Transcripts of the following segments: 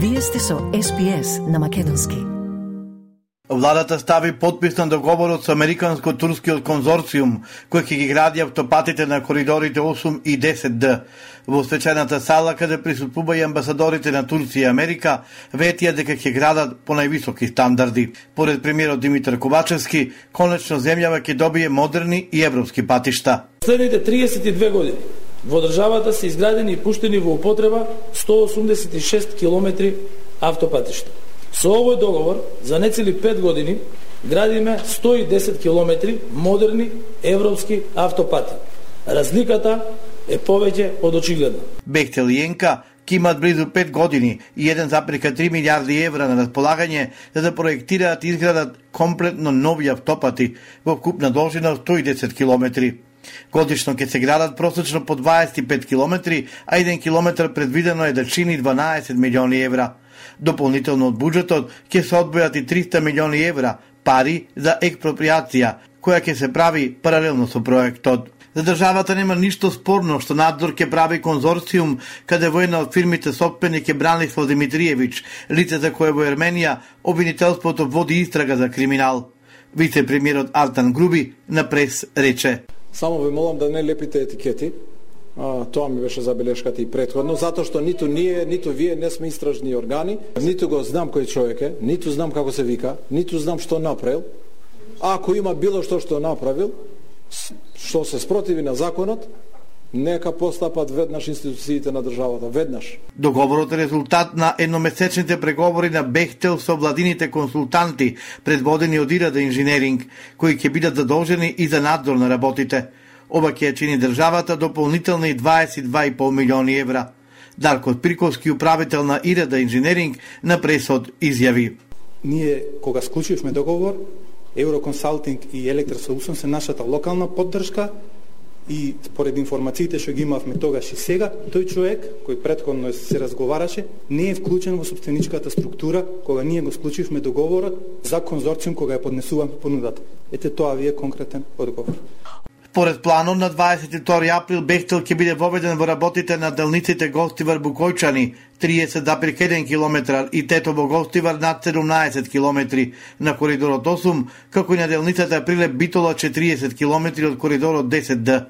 Вие сте со SPS на Македонски. Владата стави подпис на договорот со Американско-турскиот конзорциум, кој ќе ги гради автопатите на коридорите 8 и 10Д. Во свечената сала, каде присутствува и амбасадорите на Турција и Америка, ветија дека ќе градат по највисоки стандарди. Поред премиерот Димитар Ковачевски, конечно земјава ќе добие модерни и европски патишта. Следните 32 години во државата се изградени и пуштени во употреба 186 километри автопатишта. Со овој договор за нецели 5 години градиме 110 километри модерни европски автопати. Разликата е повеќе од очигледна. Бехтел и Енка ќе имат близу 5 години и 1,3 милиарди евра на располагање за да проектираат и изградат комплетно нови автопати во купна должина 110 километри. Годишно ќе се градат просечно по 25 километри, а 1 километар предвидено е да чини 12 милиони евра. Дополнително од буџетот ќе се одбојат и 300 милиони евра пари за експроприација, која ќе се прави паралелно со проектот. За државата нема ништо спорно што надзор ќе прави конзорциум каде во една од фирмите сопственик е Бранислав Димитриевич, лице за кое во Ерменија обвинителството води истрага за криминал. Вице-премиерот Артан Груби на прес рече Само ви молам да не лепите етикети. А, тоа ми беше забелешката и предходно, затоа што ниту ние, ниту вие не сме истражни органи, ниту го знам кој човек е, ниту знам како се вика, ниту знам што направил. Ако има било што што направил, што се спротиви на законот, нека постапат веднаш институциите на државата, веднаш. Договорот е резултат на едномесечните преговори на Бехтел со владините консултанти, предводени од Ирада Инженеринг, кои ќе бидат задолжени и за надзор на работите. Ова ќе чини државата дополнителни 22,5 милиони евра. Дарко Приковски, управител на Ирада Инженеринг, на пресод изјави. Ние, кога склучивме договор, Евроконсалтинг и Електросолусион се нашата локална поддршка и според информациите што ги имавме тогаш и сега, тој човек кој предходно се разговараше не е вклучен во собственичката структура кога ние го склучивме договорот за конзорциум кога ја поднесувам понудата. Ете тоа ви е конкретен одговор. Според планот на 22 април Бехтел ќе биде воведен во работите на делниците Гостивар Букојчани 30,1 км и Тетово Гостивар над 17 км на коридорот 8, како и на делницата Прилеп Битола 40 км од коридорот 10Д.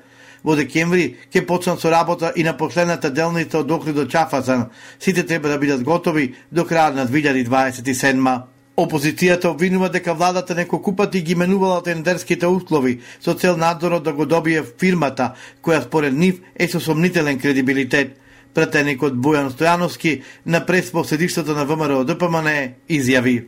Во декември ќе почнат со работа и на последната делница од Охрид до Чафазан. Сите треба да бидат готови до крајот на 2027 Опозицијата обвинува дека владата неколку пати ги менувала тендерските услови со цел надзорот да го добие фирмата, која според нив е со сомнителен кредибилитет. Претеникот Бојан Стојановски на прес по на ВМРО ДПМН изјави.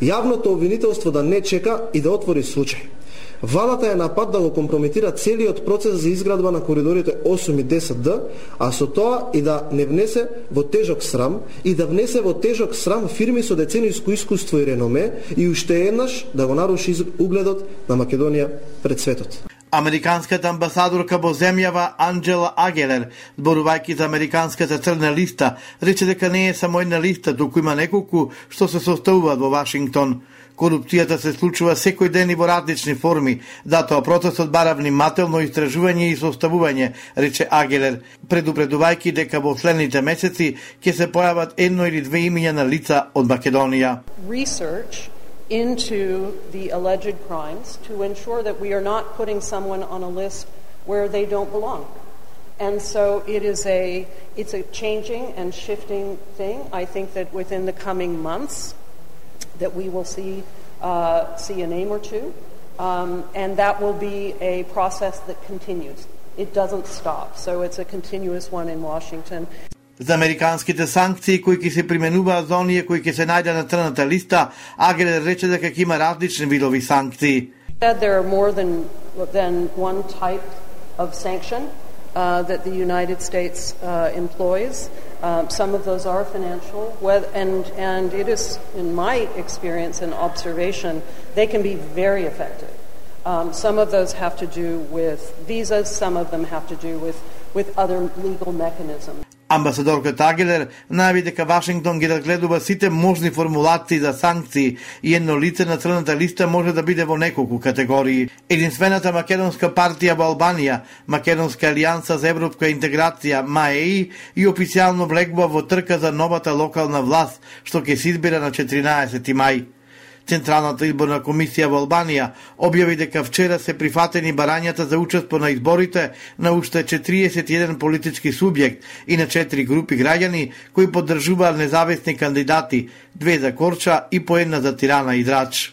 Јавното обвинителство да не чека и да отвори случај. Владата е на пат да го компрометира целиот процес за изградба на коридорите 8 и 10Д, а со тоа и да не внесе во тежок срам и да внесе во тежок срам фирми со децениско искуство и реноме и уште еднаш да го наруши угледот на Македонија пред светот. Американската амбасадорка во земјава Анджела Агелер, зборувајќи за американската црна листа, рече дека не е само една листа, туку има неколку што се состојуваат во Вашингтон. Корупцијата се случува секој ден и во различни форми, затоа процесот бара внимателно истражување и составување, рече Агелер, предупредувајќи дека во следните месеци ќе се појават едно или две имиња на лица од Македонија. Research into the alleged crimes to ensure that we are not putting someone on a list where they don't belong. And so it is a it's a changing and shifting thing. I think that within the coming months that we will see, uh, see a name or two, um, and that will be a process that continues. It doesn't stop, so it's a continuous one in Washington. За американските санкции кои ќе се применуваат за оние кои ќе се најдат на црната листа, Агелер рече дека ќе има различни видови санкции. There are more than, than one type of sanction uh, that the United States uh, employs. Um, some of those are financial, and, and it is, in my experience and observation, they can be very effective. Um, some of those have to do with visas, some of them have to do with with other legal mechanisms. Амбасадорката Агелер најави дека Вашингтон ги разгледува сите можни формулации за санкции и едно лице на црната листа може да биде во неколку категории. Единствената македонска партија во Албанија, Македонска алијанса за европска интеграција МАЕИ и официјално влегува во трка за новата локална власт што ќе се избира на 14 мај. Централната изборна комисија во Албанија објави дека вчера се прифатени барањата за учество на изборите на уште 41 политички субјект и на 4 групи граѓани кои поддржуваат независни кандидати, две за Корча и по една за Тирана и Драч.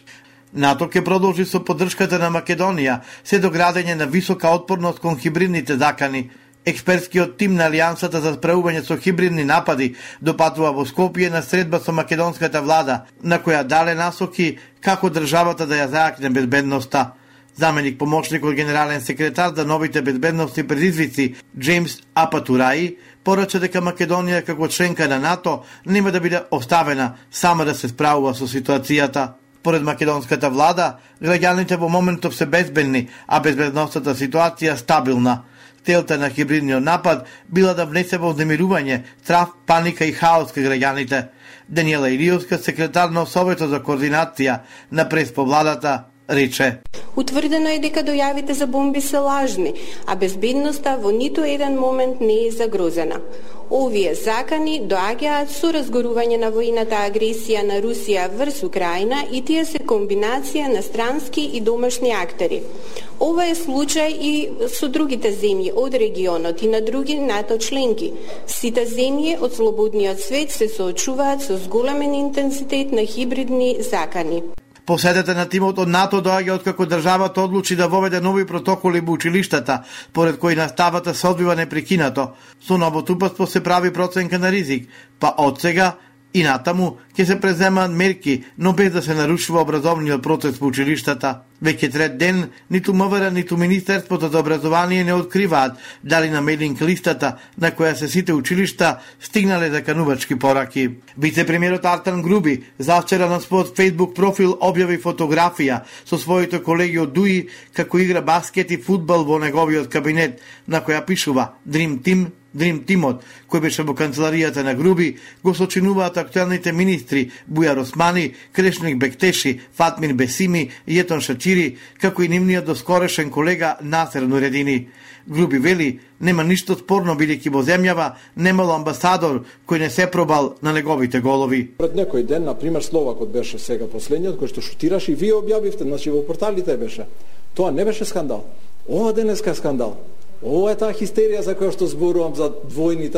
НАТО ќе продолжи со поддршката на Македонија, се до градење на висока отпорност кон хибридните закани, Експертскиот тим на Алијансата за справување со хибридни напади допатува во Скопје на средба со македонската влада, на која дале насоки како државата да ја зајакне безбедноста. Заменик помошникот генерален секретар за новите безбедности предизвици Джеймс Апатураи порача дека Македонија како членка на НАТО нема да биде оставена сама да се справува со ситуацијата. Поред македонската влада, граѓаните во моментов се безбедни, а безбедностната ситуација стабилна. Целта на хибридниот напад била да внесе во взнемирување, страв, паника и хаос кај граѓаните. Даниела Илиевска, секретар на Советот за координација на прес рече. Утврдено е дека дојавите за бомби се лажни, а безбедноста во ниту еден момент не е загрозена. Овие закани доаѓаат со разгорување на војната агресија на Русија врз Украина и тие се комбинација на странски и домашни актери. Ова е случај и со другите земји од регионот и на други НАТО членки. Сите земји од слободниот свет се соочуваат со зголемен интензитет на хибридни закани. Посетата на тимот од НАТО доаѓа откако државата одлучи да воведе нови протоколи во училиштата, поред кои наставата се одбива непрекинато. Со новото се прави проценка на ризик, па од сега и натаму ќе се преземаат мерки, но без да се нарушува образовниот процес во училиштата. Веќе трет ден, ниту МВР, ниту Министерството за образование не откриваат дали на мейлинг листата на која се сите училишта стигнале за канувачки пораки. Вице-премиерот Артан Груби завчера на својот Facebook профил објави фотографија со своите колеги од ДУИ како игра баскет и фудбал во неговиот кабинет, на која пишува Dream Team Дрим Тимот, кој беше во канцеларијата на Груби, го сочинуваат актуелните министри Бујар Османи, Крешник Бектеши, Фатмин Бесими и Етон Сири, како и нивниот доскорешен колега Насер Нуредини. Груби вели, нема ништо спорно бидејќи во земјава немало амбасадор кој не се пробал на неговите голови. Пред некој ден, на пример, Словакот беше сега последниот кој што шутираше и вие објавивте, значи во порталите беше. Тоа не беше скандал. Ова денеска е скандал. Ова е таа хистерија за која што зборувам за двојни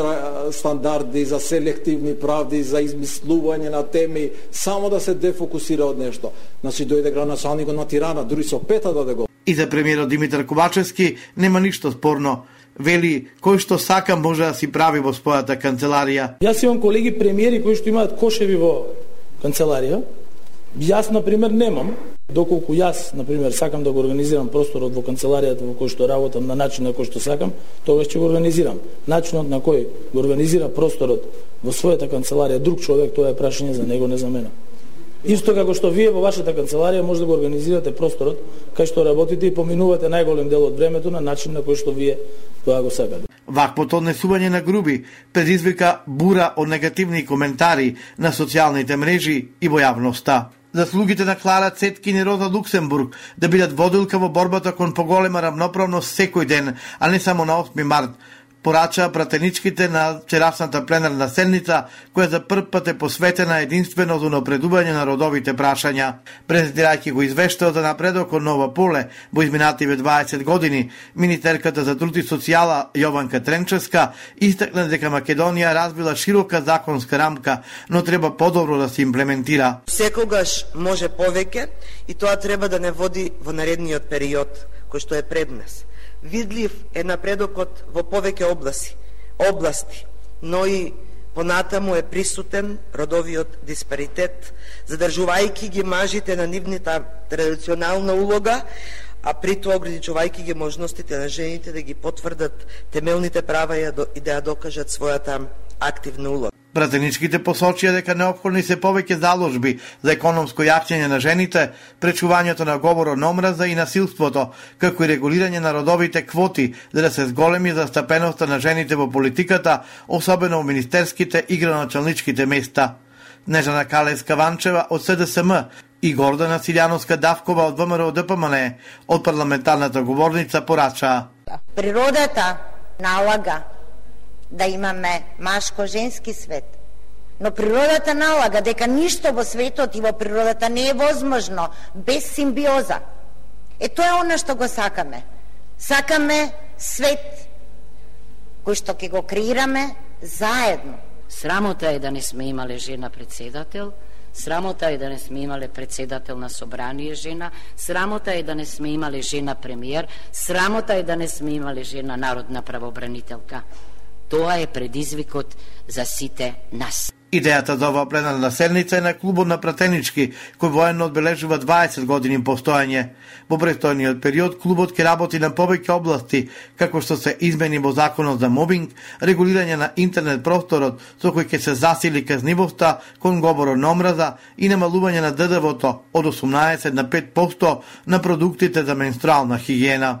стандарди, за селективни правди, за измислување на теми, само да се дефокусира од нешто. Значи дојде граначалникот на Тирана, дури со пета даде го. И за премиерот Димитар Ковачевски нема ништо спорно. Вели, кој што сака може да си прави во својата канцеларија. Јас имам колеги премиери кои што имаат кошеви во канцеларија. Јас, на пример, немам, Доколку јас, на пример, сакам да го организирам просторот во канцеларијата во кој што работам на начин на кој што сакам, тогаш ќе го организирам. Начинот на кој го организира просторот во својата канцеларија друг човек, тоа е прашање за него, не за мене. Исто како што вие во вашата канцеларија може да го организирате просторот кај што работите и поминувате најголем дел од времето на начин на кој што вие тоа го сакате. Ваквото однесување на груби предизвика бура од негативни коментари на социјалните мрежи и во јавноста заслугите на Клара Цеткин и Роза Луксембург да бидат водилка во борбата кон поголема рамноправност секој ден, а не само на 8 март, порачаа пратеничките на вчерашната пленарна седница, која за прв пат е посветена единствено за напредување на родовите прашања. Презентирајќи го извештао за напредок од Нова Поле во изминативе 20 години, министерката за труд и социјала Јованка Тренчевска истакна дека Македонија разбила широка законска рамка, но треба подобро да се имплементира. Секогаш може повеќе и тоа треба да не води во наредниот период кој што е пред нас видлив е напредокот во повеќе области, области, но и понатаму е присутен родовиот диспаритет, задржувајќи ги мажите на нивната традиционална улога, а при тоа ограничувајќи ги можностите на жените да ги потврдат темелните права и да ја докажат својата активна улога. Пратеничките посочија дека неопходни се повеќе заложби за економско јакнење на жените, пречувањето на говорот на омраза и насилството, како и регулирање на родовите квоти за да се зголеми застапеноста на жените во политиката, особено во министерските и граначалничките места. Нежана Калеска Ванчева од СДСМ и Гордана Силјановска Давкова од ВМРО ДПМН од парламентарната говорница порача. Природата налага да имаме машко-женски свет. Но природата налага дека ништо во светот и во природата не е возможно без симбиоза. Е тоа е она што го сакаме. Сакаме свет кој што ќе го креираме заедно. Срамота е да не сме имале жена председател, Срамота е да не сме имале председател на собрание жена, срамота е да не сме имале жена премиер, срамота е да не сме имале жена народна правобранителка. Тоа е предизвикот за сите нас. Идејата за оваа пленарна седница е на клубот на пратенички, кој военно одбележува 20 години постојање. Во престојниот период клубот ќе работи на повеќе области, како што се измени во законот за мобинг, регулирање на интернет просторот, со кој ќе се засили казнивоста кон говорот на омраза и намалување на ДДВ-то од 18 на 5% на продуктите за менструална хигиена.